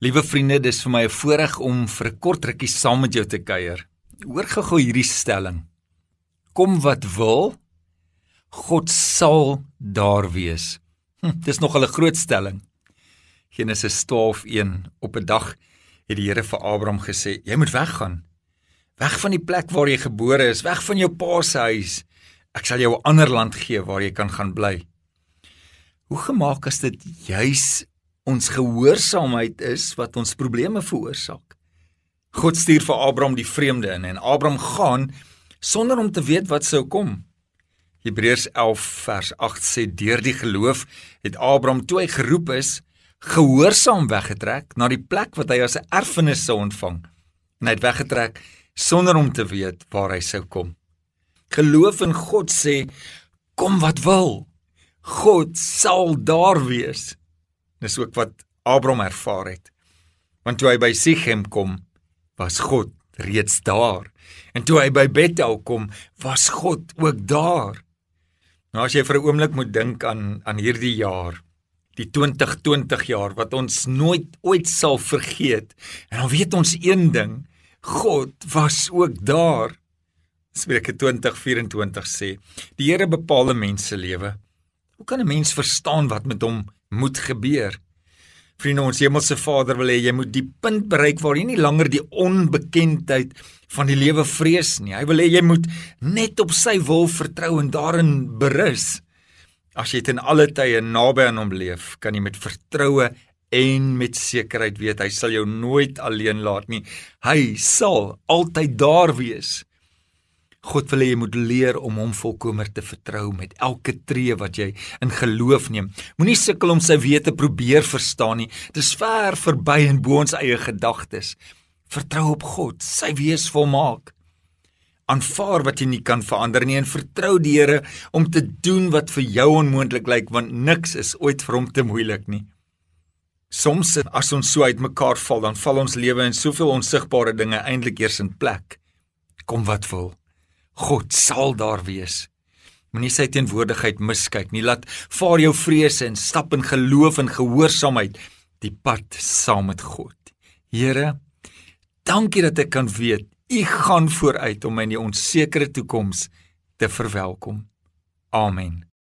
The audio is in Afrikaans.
Liewe vriende, dis vir my 'n voorreg om vir 'n kort rukkie saam met jou te kuier. Hoor gou hierdie stelling. Kom wat wil, God sal daar wees. Hm, dis nog 'n groot stelling. Genesis 12:1 Op 'n dag het die Here vir Abraham gesê: "Jy moet weggaan. Weg van die plek waar jy gebore is, weg van jou pa se huis. Ek sal jou 'n ander land gee waar jy kan gaan bly." Hoe gemaak as dit juis ons gehoorsaamheid is wat ons probleme veroorsaak. God stuur vir Abraham die vreemde in en Abraham gaan sonder om te weet wat sou kom. Hebreërs 11 vers 8 sê deur die geloof het Abraham toe hy geroep is gehoorsaam weggetrek na die plek wat hy as 'n erfenis sou ontvang. En hy het weggetrek sonder om te weet waar hy sou kom. Geloof in God sê kom wat wil. God sal daar wees. Dis ook wat Abraham ervaar het. Want toe hy by Sichem kom, was God reeds daar. En toe hy by Bethel kom, was God ook daar. Nou as jy vir 'n oomblik moet dink aan aan hierdie jaar, die 2020 jaar wat ons nooit ooit sal vergeet. En dan weet ons een ding, God was ook daar. Spreuke 20:24 sê: Die Here bepaal 'n mens se lewe. Hoe kan 'n mens verstaan wat met hom moet gebeur. Vriende, ons hemelse Vader wil hê jy moet die punt bereik waar jy nie langer die onbekendheid van die lewe vrees nie. Hy wil hê jy moet net op sy wil vertrou en daarin berus. As jy ten alle tye naby aan hom leef, kan jy met vertroue en met sekerheid weet hy sal jou nooit alleen laat nie. Hy sal altyd daar wees. God wil hê jy moet leer om hom volkomer te vertrou met elke tree wat jy in geloof neem. Moenie sukkel om sy weë te probeer verstaan nie. Dis ver verby en bo ons eie gedagtes. Vertrou op God, sy wees volmaak. Aanvaar wat jy nie kan verander nie en vertrou die Here om te doen wat vir jou onmoontlik lyk want niks is ooit vir hom te moeilik nie. Soms as ons so uitmekaar val, dan val ons lewe in soveel onsigbare dinge eintlik eers in plek. Kom wat wil. God sal daar wees. Moenie sy teenwoordigheid miskyk nie. Laat vaar jou vrese en stap in geloof en gehoorsaamheid die pad saam met God. Here, dankie dat ek kan weet U gaan vooruit om my in die onsekere toekoms te verwelkom. Amen.